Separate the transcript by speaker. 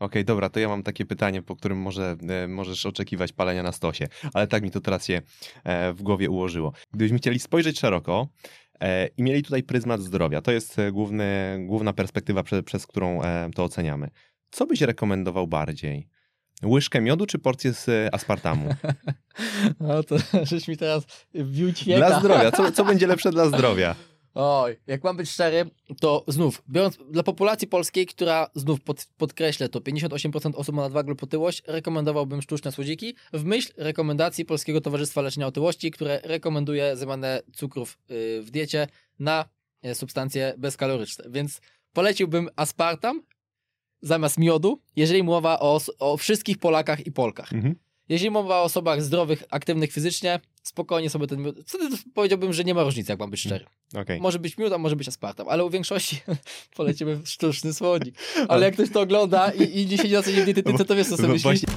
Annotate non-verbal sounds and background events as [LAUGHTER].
Speaker 1: Okej, dobra, to ja mam takie pytanie, po którym może e, możesz oczekiwać palenia na stosie, ale tak mi to teraz się e, w głowie ułożyło. Gdybyśmy chcieli spojrzeć szeroko e, i mieli tutaj pryzmat zdrowia, to jest e, główny, główna perspektywa, prze, przez którą e, to oceniamy. Co byś rekomendował bardziej? Łyżkę miodu czy porcję z e, aspartamu? [LAUGHS]
Speaker 2: No to [LAUGHS] żeś mi teraz wbił ćwieka.
Speaker 1: Dla zdrowia, co, co [LAUGHS] będzie lepsze dla zdrowia?
Speaker 2: Oj, jak mam być szczery, to znów, biorąc dla populacji polskiej, która znów pod, podkreślę to, 58% osób ma nadwagę lub otyłość, rekomendowałbym sztuczne słodziki w myśl rekomendacji Polskiego Towarzystwa Leczenia Otyłości, które rekomenduje zamianę cukrów y, w diecie na y, substancje bezkaloryczne. Więc poleciłbym aspartam zamiast miodu, jeżeli mowa o, o wszystkich Polakach i Polkach.
Speaker 1: Mhm.
Speaker 2: Jeżeli mowa o osobach zdrowych, aktywnych fizycznie, spokojnie sobie ten miód. Wtedy powiedziałbym, że nie ma różnicy, jak mam być szczery.
Speaker 1: Okej.
Speaker 2: Może być miód, a może być aspartam, ale u większości [LAUGHS] polecimy sztuczny słodzik. [LAUGHS] Ale jak ktoś to ogląda i, i nie siedzi na co dzień w dietetyce, to wiesz, co sobie myśli.